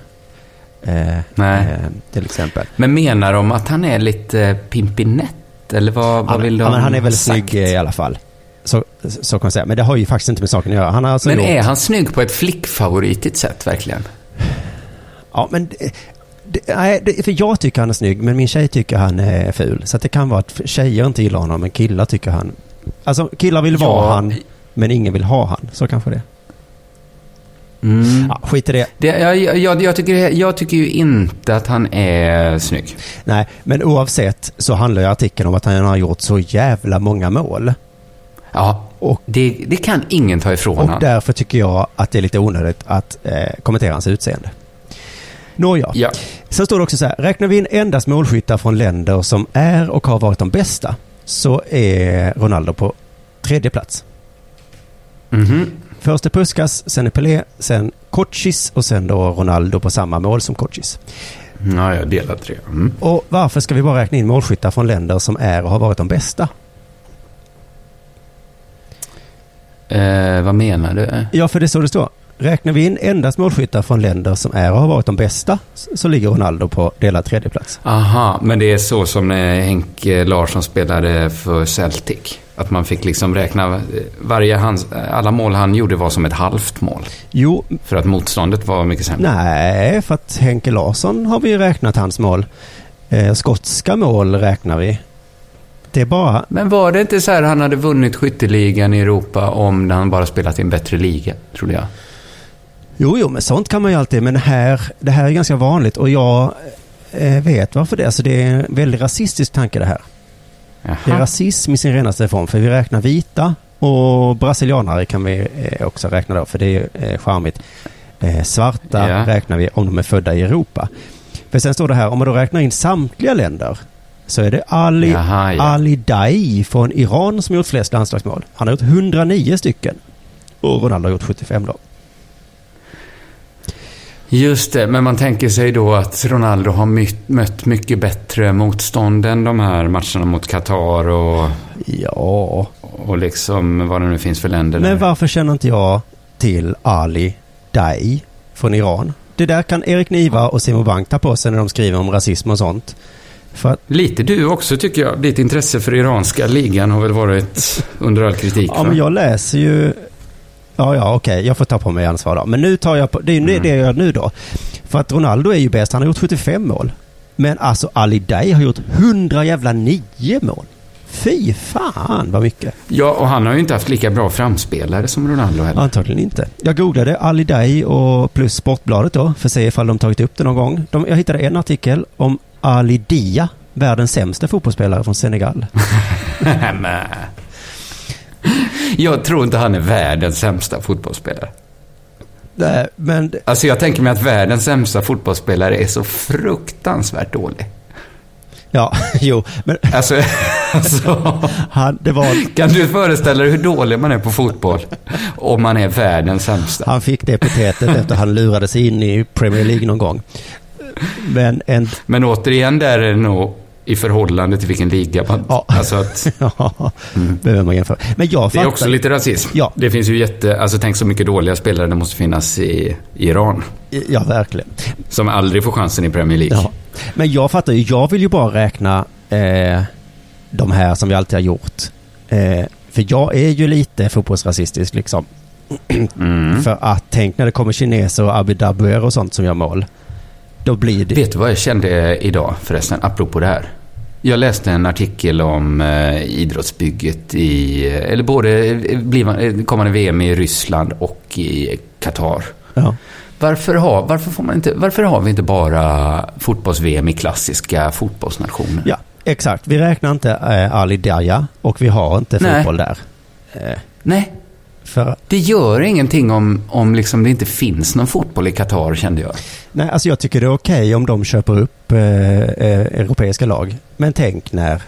Eh, Nej. Eh, till exempel. Men menar de att han är lite pimpinett? Eller vad, vad Han, vill de ja, men han är sagt? snygg i alla fall. Så, så kan man säga. Men det har ju faktiskt inte med saken att göra. Han har alltså Men gjort... är han snygg på ett flickfavoritigt sätt verkligen? Ja, men... Det, det, nej, det, för jag tycker han är snygg, men min tjej tycker han är ful. Så det kan vara att tjejer inte gillar honom, men killar tycker han... Alltså, killar vill vara Ja. han, men ingen vill ha han. Så kanske det är. Mm. Ja, skit i det. Det, jag, jag, jag, tycker, jag tycker ju inte att han är snygg. Nej, men oavsett så handlar ju artikeln om att han har gjort så jävla många mål. Ja, Och, det, det kan ingen ta ifrån och honom. därför tycker jag att det är lite onödigt att eh, kommentera hans utseende. Nåja. Ja. Sen står det också så här, räknar vi in endast målskyttar från länder som är och har varit de bästa så är Ronaldo på tredje plats. Mhm. Först är Puskas, sen är Pelé, sen Kocis och sen då Ronaldo på samma mål som Kocis. Ja, jag delar tre. Mm. Och varför ska vi bara räkna in målskyttar från länder som är och har varit de bästa? Eh, vad menar du? Ja, för det är så det står. Räknar vi in endast målskyttar från länder som är och har varit de bästa så ligger Ronaldo på delad tredje plats. Aha, men det är så som när Henke Larsson spelade för Celtic. Att man fick liksom räkna, varje hans, alla mål han gjorde var som ett halvt mål. Jo, För att motståndet var mycket sämre. nej, för att Henke Larsson har vi ju räknat hans mål. Eh, skotska mål räknar vi. Det är bara... Men var det inte så här han hade vunnit skytteligan i Europa om han bara spelat i en bättre liga, trodde jag? Jo, jo, men sånt kan man ju alltid. Men här, det här är ganska vanligt och jag eh, vet varför det är. Alltså det är en väldigt rasistisk tanke det här. Det är rasism i sin renaste form. För vi räknar vita och brasilianare kan vi eh, också räkna då. För det är eh, charmigt. Svarta Ja. räknar vi om de är födda i Europa. För sen står det här, om man då räknar in samtliga länder så är det Ali, Jaha, ja. Ali Dai från Iran som gjort flest landslagsmål. Han har gjort 109 stycken. Och Ronaldo har gjort 75 då. Just det, men man tänker sig då att Ronaldo har mött mycket bättre motstånd än de här matcherna mot Qatar och, Ja, och liksom vad det nu finns för länder men där. varför känner inte jag till Ali Dai från Iran? Det där kan Erik Niva och Simon Bank ta på sig när de skriver om rasism och sånt. Att, Lite du också tycker jag. Ditt intresse för iranska ligan har väl varit under all kritik? ja, va? men jag läser ju... Ja, ja, okej, jag får ta på mig ansvar då. Men nu tar jag på... Det är ju Mm. det jag gör nu då. För att Ronaldo är ju bäst, han har gjort 75 mål. Men alltså Ali Dai har gjort 100 jävla 9 mål. Fy fan vad mycket. Ja, och han har ju inte haft lika bra framspelare som Ronaldo heller. Antagligen inte. Jag googlade Ali Dai och plus Sportbladet då för att se ifall de tagit upp det någon gång. De, jag hittade en artikel om Ali Dia, världens sämsta fotbollsspelare från Senegal. Jag tror inte han är världens sämsta fotbollsspelare. Nej, men Alltså jag tänker mig att världens sämsta fotbollsspelare är så fruktansvärt dålig. ja, jo, men Alltså, alltså han, det var, kan du föreställa dig hur dålig man är på fotboll om man är världens sämsta? han fick det epitetet efter att han lurade sig in i Premier League någon gång. Men en, Men återigen, där är det nog i förhållande till vilken liga man... Ja. Alltså att, ja, behöver man jämföra. Men jag det är fattar, också lite rasism. Ja. Det finns ju jätte... Alltså tänk så mycket dåliga spelare det måste finnas i Iran. ja verkligen. Som aldrig får chansen i Premier League. Ja. Men jag fattar ju, jag vill ju bara räkna eh, de här som vi alltid har gjort. Eh, för jag är ju lite fotbollsrasistisk liksom. Mm. För att tänk när det kommer kineser och Abu Dhabier och sånt som gör mål. Då blir det... Vet du vad jag kände idag förresten, apropå det här? Jag läste en artikel om eh, idrottsbygget i, eh, eller både eh, blivande- kommande VM i Ryssland och i Qatar. Ja. Varför har, varför, får man inte, varför har vi inte bara fotbolls-VM i klassiska fotbollsnationer? ja, exakt. Vi räknar inte eh, Ali Daya och vi har inte Nej. fotboll där. Eh, Nej, för, det gör ingenting om, om liksom det inte finns någon fotboll i Qatar, kände jag. nej, alltså jag tycker det är okej om de köper upp eh, eh, europeiska lag. Men tänk när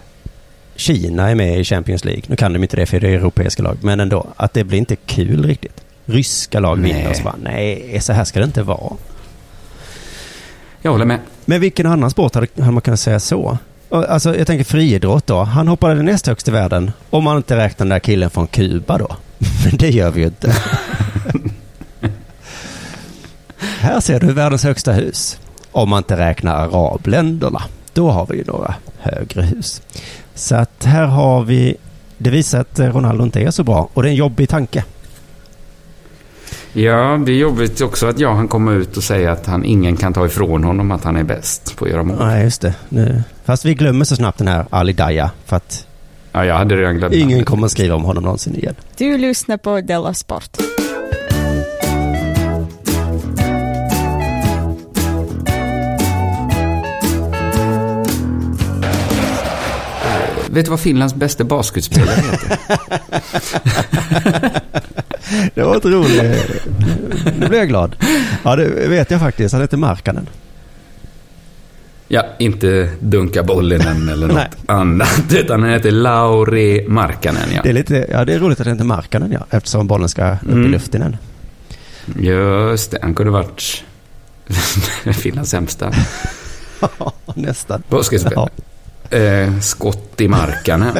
Kina är med i Champions League. Nu kan de inte det för det är europeiska lag. Men ändå, att det blir inte kul riktigt. Ryska lag Nej. vinner och så bara, nej, så här ska det inte vara. Jag håller med. Men vilken annan sport hade, hade man kunnat säga så? Alltså jag tänker friidrott då. Han hoppade näst högst i världen. Om man inte räknar den där killen från Kuba då. Men det gör vi ju inte. Här ser du världens högsta hus. Om man inte räknar arabländerna. Då har vi ju några högre hus. Så att här har vi... Det visar att eh, Ronaldo inte är så bra. Och det är en jobbig tanke. Ja, det är jobbigt också att jag han kommer ut och säga att han, ingen kan ta ifrån honom att han är bäst på att göra mål. Nej, just det. Nu. Fast vi glömmer så snabbt den här Ali Daya. För att Ja, jag hade redan glömt ingen kommer skriva om honom någonsin igen. Du lyssnar på Della Sport. Vet du vad Finlands bästa basketspelare heter? Det var ett roligt. Nu blev jag glad. Ja, det vet jag faktiskt. Han heter Markkanen. Ja, inte Dunka Bollinen eller något annat. Utan han heter Lauri Markkanen, ja. Det är, lite, ja, det är roligt att det inte är Markkanen, ja. Eftersom bollen ska upp i Mm. luften än. Just det, han kunde varit Finlands sämsta Nästan. basketspelare. Eh, skott i Markkanen.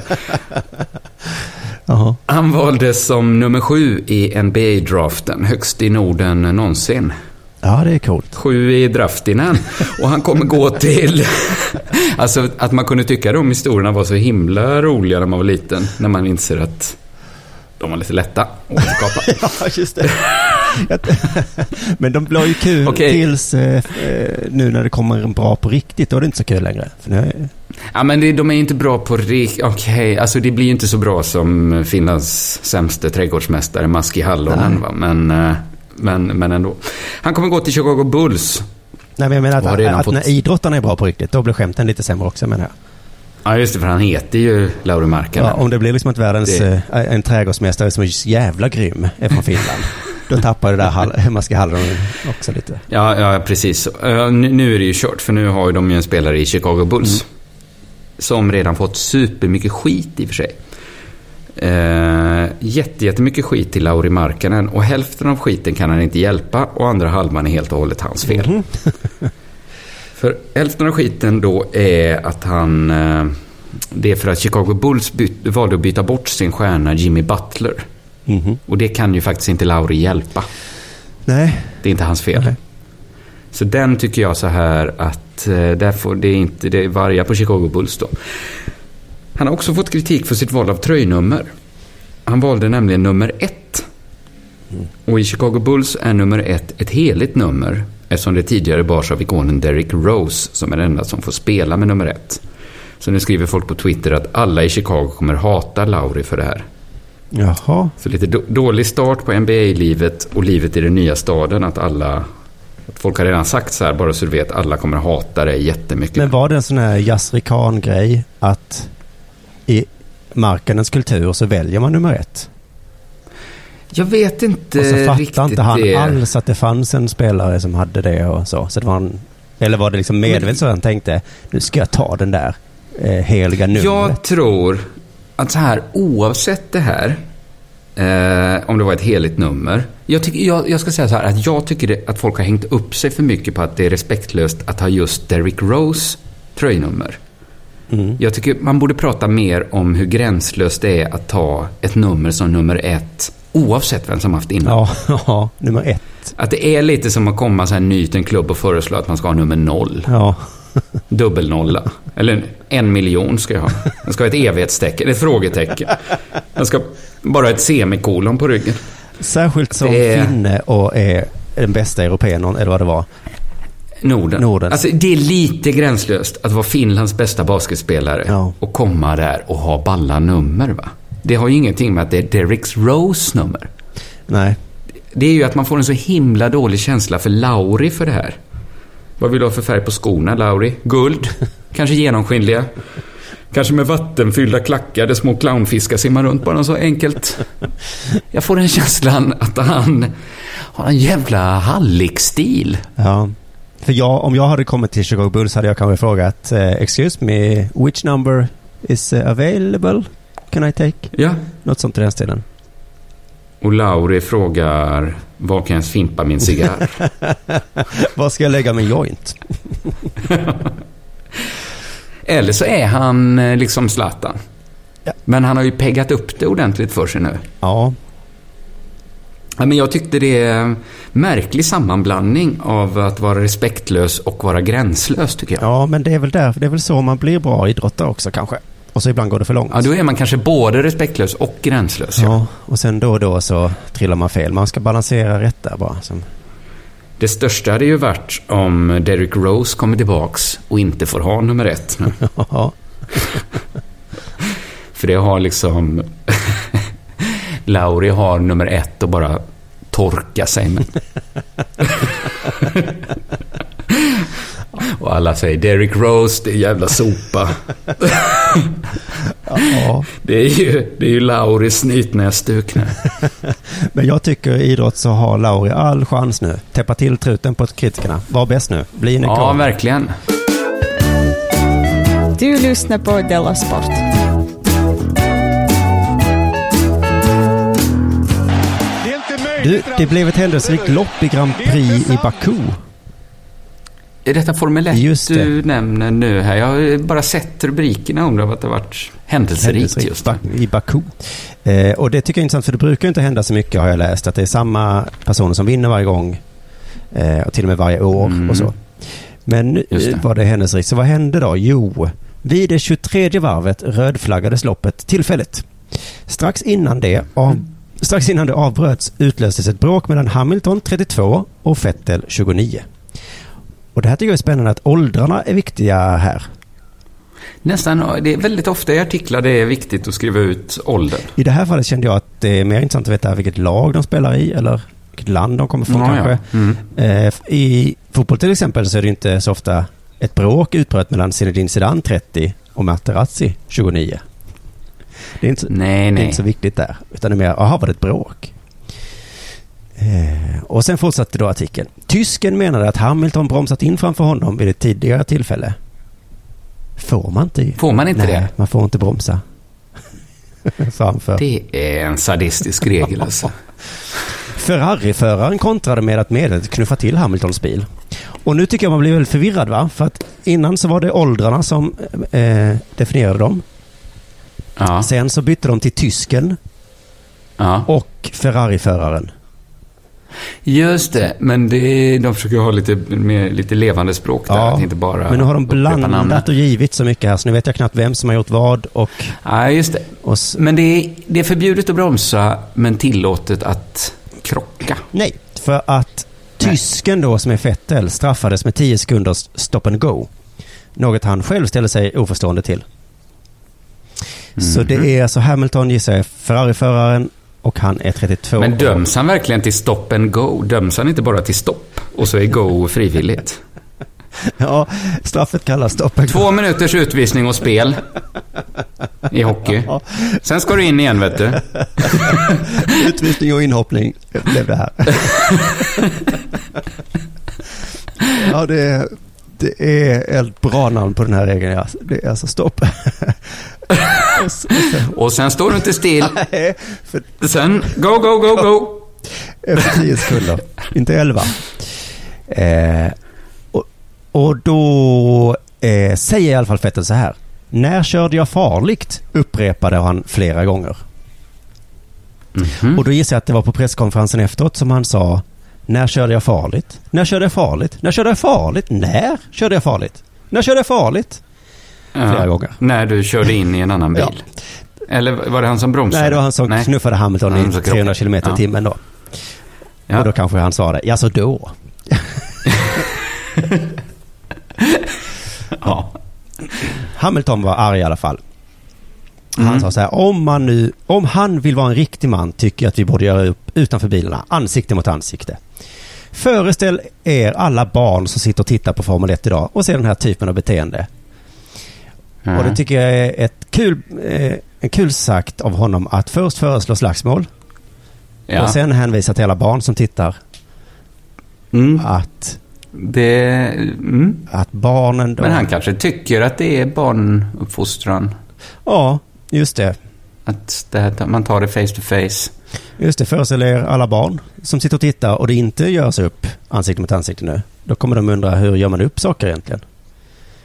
Han valdes som nummer sju i NBA-draften, högst i Norden någonsin. Ja, det är coolt. Sju i draftinen. Och han kommer gå till... Alltså att man kunde tycka de historierna var så himla roliga när man var liten. När man inser att de var lite lätta att återskapa. Ja, just det. Men de blir ju kul Okej. tills eh, eh, nu när det kommer en bra på riktigt. Då är det inte så kul längre. För nu Ja, men det, de är inte bra på rik... Okej, alltså det blir ju inte så bra som Finlands sämste trädgårdsmästare, Maski Hallonen? Men, eh, men, men ändå. Han kommer gå till Chicago Bulls. nej, men jag menar att, redan att fått- när idrottarna är bra på riktigt, då blir skämten lite sämre också menar jag. Ja, just det, för han heter ju Lauri Markkanen. Ja, om det blir liksom att världens Det- eh, en trädgårdsmästare som är så jävla grym är från Finland. då tappar det där hall, Maski Hallonen också lite. Ja, ja precis. Uh, nu, är det ju kört, för nu har ju de ju en spelare i Chicago Bulls. Som redan fått supermycket skit i och för sig. Jätte, jättemycket skit till Lauri Markkanen. Och hälften av skiten kan han inte hjälpa och andra halvan är helt och hållet hans fel. för hälften av skiten då är att han... eh, det är för att Chicago Bulls byt, valde att byta bort sin stjärna Jimmy Butler. Mhm. Och det kan ju faktiskt inte Lauri hjälpa. Nej, Det är inte hans fel. Nej. Så den tycker jag så här att eh, där får det är inte det är varga på Chicago Bulls då. Han har också fått kritik för sitt val av tröjnummer. Han valde nämligen nummer ett. Och i Chicago Bulls är nummer ett ett heligt nummer eftersom det tidigare bars av ikonen Derrick Rose som är den enda som får spela med nummer ett. Så nu skriver folk på Twitter att alla i Chicago kommer hata Lauri för det här. jaha. Så lite då- dålig start på NBA-livet och livet i den nya staden. Att alla... Att folk har redan sagt så här, bara så du vet, alla kommer hata dig jättemycket. Men var det en sån här jazzrikan-grej att i marknadens kultur så väljer man nummer ett? jag vet inte Och så riktigt fattar inte han det. alls att det fanns en spelare som hade det och så. så det var en, eller var det liksom medvetet så han tänkte, nu ska jag ta den där eh, heliga numret. Jag tror att så här, oavsett det här, eh, om det var ett heligt nummer. Jag, tycker, jag, jag ska säga så här, att jag tycker det, att folk har hängt upp sig för mycket på att det är respektlöst att ha just Derrick Rose tröjnummer. Mm. Jag tycker man borde prata mer om hur gränslöst det är att ta ett nummer som nummer ett, oavsett vem som haft innan. Ja, ja, nummer ett. Att det är lite som att komma så här ny till en klubb och föreslå att man ska ha nummer noll. Ja, Dubbelnolla. Eller en miljon ska jag ha. Den ska ha ett evighetstecken, ett frågetecken. Den ska bara ha ett semikolon på ryggen. Särskilt som Det finne och är den bästa europeen, eller vad det var. Norden. Norden. Alltså, det är lite gränslöst att vara Finlands bästa basketspelare Ja. och komma där och ha balla nummer. Va? Det har ju ingenting med att det är Derricks Rose nummer. Nej, Det är ju att man får en så himla dålig känsla för Lauri för det här. Vad vill du ha för färg på skorna, Lauri? Guld? Kanske genomskinliga? Kanske med vattenfyllda klackar där små clownfiskar simmar runt. Bara så enkelt. Jag får den känslan att han har en jävla hallickstil. ja. För jag, om jag hade kommit till Chicago Bulls hade jag kanske frågat eh, Excuse me, which number is eh, available? Can I take? Ja. Något sånt i den stilen. Och Lauri frågar, var kan jag fimpa min cigarr? Var ska jag lägga min joint? Eller så är han eh, liksom Zlatan. Ja. Men han har ju peggat upp det ordentligt för sig nu. Ja, Ja, men jag tyckte det är en märklig sammanblandning av att vara respektlös och vara gränslös, tycker jag. ja, men det är väl där, det är väl så man blir bra idrottare också kanske. Och så ibland går det för långt. Ja, då är man kanske både respektlös och gränslös. Ja. Ja, och sen då och då så trillar man fel. Man ska balansera rätt där bara. Som, Det största hade ju varit om Derrick Rose kommer tillbaks och inte får ha nummer ett ja, För det har liksom... Lauri har nummer ett och bara torka sig med. och alla säger Derrick Rose, det är jävla sopa. ja. Det är ju, det är ju Lauris snytnäsduk nu. Men jag tycker i idrott så har Lauri all chans nu. Täppa till truten på kritikerna. Var bäst nu. Bli en Ja, ikon. verkligen. Du lyssnar på Della Sport. Du, det blev ett händelserikt lopp i Grand Prix i Baku. Är detta Formel 1 Just det. du nämner nu här? Jag har bara sett rubrikerna om det, att det har varit händelserikt Händelserikt just. Ba- I Baku. Eh, och det tycker jag är intressant för det brukar inte hända så mycket har jag läst. Att det är samma personer som vinner varje gång. Eh, och till och med varje år Mm. och så. Men nu det. var det händelserikt. Så vad hände då? Jo, vid det 23 varvet rödflaggades loppet tillfälligt. Strax innan det, av, strax innan det avbröts utlöstes ett bråk mellan Hamilton 32 och Vettel 29. Och det här tycker jag är spännande att åldrarna är viktiga här. Nästan, det är väldigt ofta i artiklar det är viktigt att skriva ut åldern. I det här fallet kände jag att det är mer intressant att veta vilket lag de spelar i eller vilket land de kommer från Ja, kanske. ja. Mm. Eh, I fotboll till exempel så är det inte så ofta ett bråk utbröt mellan Zinedine Zidane 30 och Materazzi 29. Det är inte, Nej, det är inte så viktigt där. Utan det är mer, jaha var det ett bråk? Eh, och sen fortsatte då artikeln. Tysken menade att Hamilton bromsat in framför honom vid ett tidigare tillfälle. Får man inte? Får man inte Nej, det? man får inte bromsa. Det är en sadistisk regel alltså. Ferrari-föraren kontrade med att medvetet knuffa till Hamiltons bil. Och nu tycker jag man blir väldigt förvirrad va? För att innan så var det åldrarna som eh, definierade dem. Ja, Sen så bytte de till tysken ja. och Ferrari-föraren. Just det, men det, de försöker ha lite, mer, lite levande språk där. Ja, inte bara Men nu har de blandat och givit så mycket här så nu vet jag knappt vem som har gjort vad och... Ja, just det. och Men det är, det är förbjudet att bromsa, men tillåtet att krocka. nej, för att tysken då som är Fettel straffades med 10 sekunders stop and go. Något han själv ställer sig oförstående till. Så Mhm. det är alltså Hamilton gissar jag, Ferrari-föraren och han är 32 Men döms han verkligen till stop and go? Döms han inte bara till stopp? Och så är go frivilligt? Ja, straffet kallas stop and go. Två minuters utvisning och spel i hockey. Sen ska du in igen, vet du. Utvisning och inhoppning blev det här. ja, det är, det är ett bra namn på den här regeln. ja. Det är alltså stopp. Och så- Och sen står du inte still. Nej, för Sen, go, go, go, go. efter 10 sekunder. Inte 11. Eh, och, och då eh, säger i alla fall Vettel så här. När körde jag farligt? Upprepade han flera gånger. Mhm. Och då gissar jag att det var på presskonferensen efteråt som han sa När körde jag farligt? När körde jag farligt? När körde jag farligt? När körde jag farligt? När körde jag farligt? Flera gånger. När du körde in i en annan bil. Eller var det han som bromsade? Nej, det var han som Nej. knuffade Hamilton Han i som 300 krockade. km i Ja. timmen då. Ja. Och då kanske han svarade, ja så då. Ja. Hamilton var arg i alla fall. Han Mm. sa så här, om, man nu, om han vill vara en riktig man tycker jag att vi borde göra upp utanför bilarna, ansikte mot ansikte. Föreställ er alla barn som sitter och tittar på Formel 1 idag och ser den här typen av beteende. Ja. Och det tycker jag är ett kul, eh, en kul sagt av honom att först föreslå slagsmål ja. och sen hänvisa till alla barn som tittar mm. att, Det... Mm. att barnen då... Men han kanske tycker att det är barnuppfostran. Ja, just det. Att det här, man tar det face to face. Just det, föreställ er alla barn som sitter och tittar och det inte görs upp ansikte mot ansikte nu. Då kommer de undra hur gör man upp saker egentligen?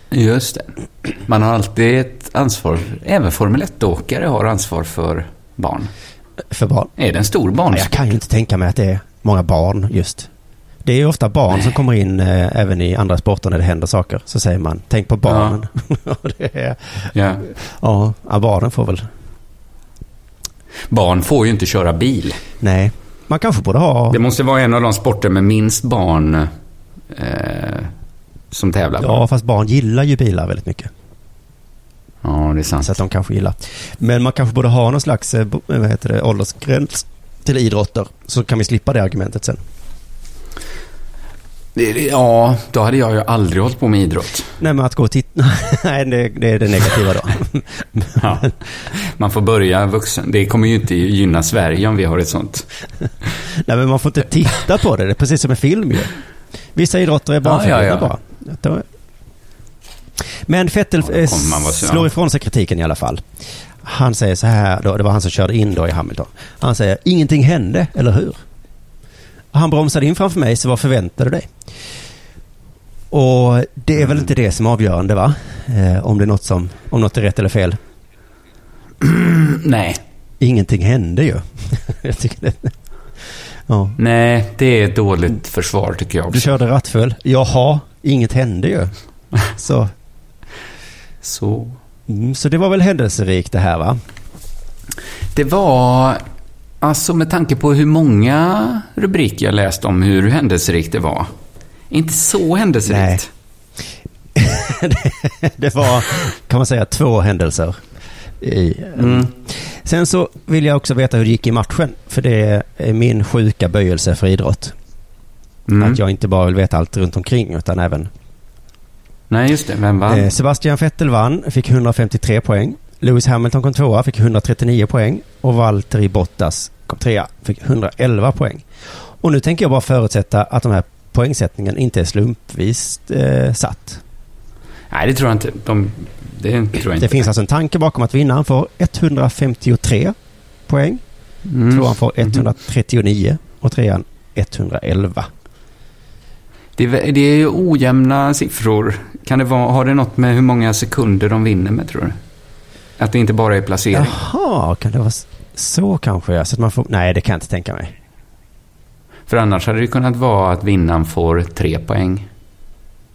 Just det. Man har alltid ett ansvar. Även Formel 1-åkare har ansvar för barn. För barn. Är det en stor barn? Nej, jag kan ju inte tänka mig att det är många barn just. Det är ju ofta barn som kommer in eh, även i andra sporter när det händer saker. Så säger man, tänk på barnen. Och det är, Ja. ja, ja, barnen får väl... Barn får ju inte köra bil. Nej, man kanske borde ha... Det måste vara en av de sporter med minst barn eh, som tävlar. Ja, fast barn gillar ju bilar väldigt mycket. ja, det är sant. Så att de kanske gillar. Men man kanske borde ha någon slags eh, bo- vad heter det, åldersgräns till idrotter. Så kan vi slippa det argumentet sen. Ja, då hade jag ju aldrig hållit på med idrott. Nej, men att gå och titta. Nej, det, det är det negativa då. Ja. Man får börja vuxen. Det kommer ju inte gynna Sverige om vi har ett sånt. Nej, men man får inte titta på det. Det är precis som en film ju. Vissa idrotter är barnförbjudna Ja, ja, ja. bara. Men Fettel Ja, eh, slår ifrån sig kritiken i alla fall. Han säger så här, då, det var han som körde in då i Hamilton. Han säger, ingenting hände, eller hur? Han bromsade in framför mig, så vad förväntade du dig? Och det är Mm. väl inte det som är avgörande va? Eh, om det är något som, om något är rätt eller fel. Nej. Ingenting hände ju. Jag tycker det. Ja. Nej, det är ett dåligt försvar tycker jag Du också. körde rattfull. Jaha, inget hände ju. Så, Så. mm, så det var väl händelserikt det här va? Det var, alltså med tanke på hur många rubriker jag läst om hur händelserikt det var. Inte så händelserikt. det var, kan man säga, två händelser. I, Mm. Sen så vill jag också veta hur det gick i matchen. För det är min sjuka böjelse för idrott. Mm. Att jag inte bara vill veta allt runt omkring utan även... Nej, just det. Vem vann? Eh, Sebastian Vettel vann, fick 153 poäng. Lewis Hamilton kom tvåa, fick 139 poäng. Och Valtteri Bottas kom trea, fick 111 poäng. Och nu tänker jag bara förutsätta att de här poängsättningen inte är slumpvis eh, satt. Nej, det tror jag inte. De, det tror jag inte. Det finns alltså en tanke bakom att vinnaren får 153 poäng. Mm. Tvåan får 139 och trean 111. Det, är- det är ju ojämna siffror. Kan det vara, har det något med hur många sekunder de vinner med, tror du? Att det inte bara är placering? Jaha, kan det vara så kanske? Så att man får... Nej, det kan jag inte tänka mig. För annars hade det kunnat vara att vinnaren får tre poäng.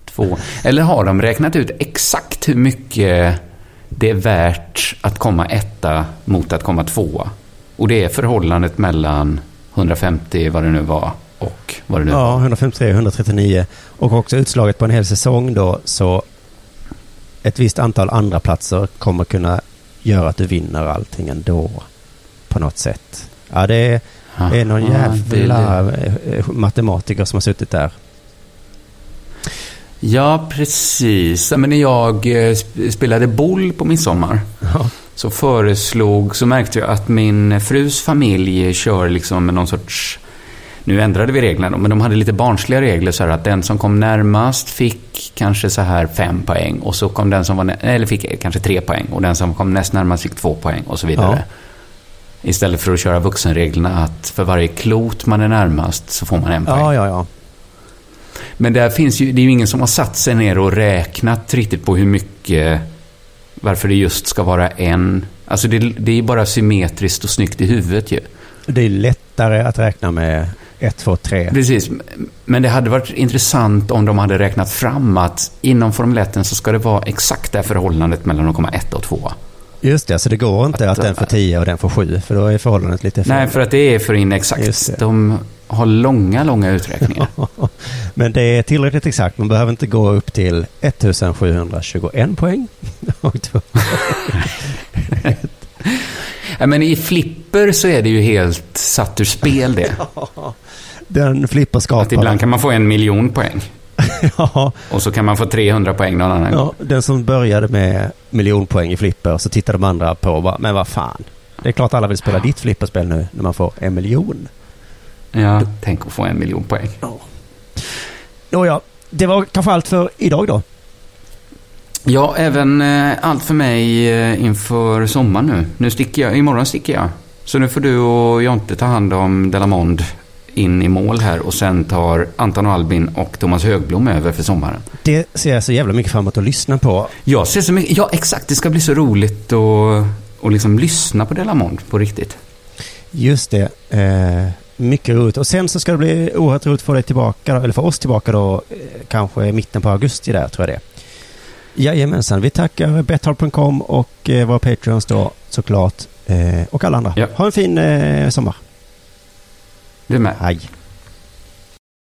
Två. Eller har de räknat ut exakt hur mycket det är värt att komma etta mot att komma tvåa? Och det är förhållandet mellan 150, vad det nu var, och vad det nu Ja, var. 153, 139 och också utslaget på en hel säsong då så ett visst antal andra platser kommer kunna göra att du vinner allting ändå på något sätt. Ja, det är, det är någon Aha, jävla det- eh, matematiker som har suttit där. Ja, precis. Men när jag eh, sp- spelade boll på midsommar Ja. så föreslog, så märkte jag att min frus familj kör liksom med någon sorts nu ändrade vi reglerna men de hade lite barnsliga regler så här att den som kom närmast fick kanske så här fem poäng och så kom den som var, eller fick kanske tre poäng och den som kom näst närmast fick två poäng och så vidare. Istället för att köra vuxenreglerna att för varje klot man är närmast så får man en poäng. Ja, ja, ja. Men där finns ju, det är ju ingen som har satt sig ner och räknat riktigt på hur mycket, varför det just ska vara en. Alltså det, det är bara symmetriskt och snyggt i huvudet ju. Det är lättare att räkna med 1, 2, 3. Precis. Men det hade varit intressant om de hade räknat fram att inom Formel 1 så ska det vara exakt det förhållandet mellan att komma 1 och 2. Just det, så det går inte att, Att- den får 10 och den får 7, för då är förhållandet lite fel. Nej, för att det är för inexakt. De har långa, långa uträkningar. Men det är tillräckligt exakt. Man behöver inte gå upp till 1721 poäng. Ja, men i flipper så är det ju helt satt ur spel det. Den flipper Att skapar. ibland kan man få en miljon poäng. ja, Och så kan man få 300 poäng någon annan gång. ja, den som började med miljonpoäng i flipper så tittar de andra på och bara, men vad fan. Det är klart alla vill spela ditt flipperspel nu när man får en miljon. Ja, tänk att få en miljon poäng. Nåja, det var kanske allt för idag då. Ja, även eh, allt för mig eh, inför sommaren nu. Nu sticker jag, imorgon sticker jag. Så nu får du och Jonte ta hand om Delamond in i mål här och sen tar Anton och Albin och Thomas Högblom över för sommaren. Det ser jag så jävla mycket fram emot att lyssna på. Jag ser så mycket, ja exakt, det ska bli så roligt att och liksom lyssna på Delamond på riktigt. Just det. Eh, mycket roligt. Och sen så ska det bli oerhört roligt få dig tillbaka, eller för oss tillbaka då, eh, kanske i mitten på augusti där, tror jag det. Jajamensan. Vi tackar Betthard.com och eh, våra Patreons då såklart. Eh, och alla andra. Ja. Ha en fin sommar. Du med. Hej.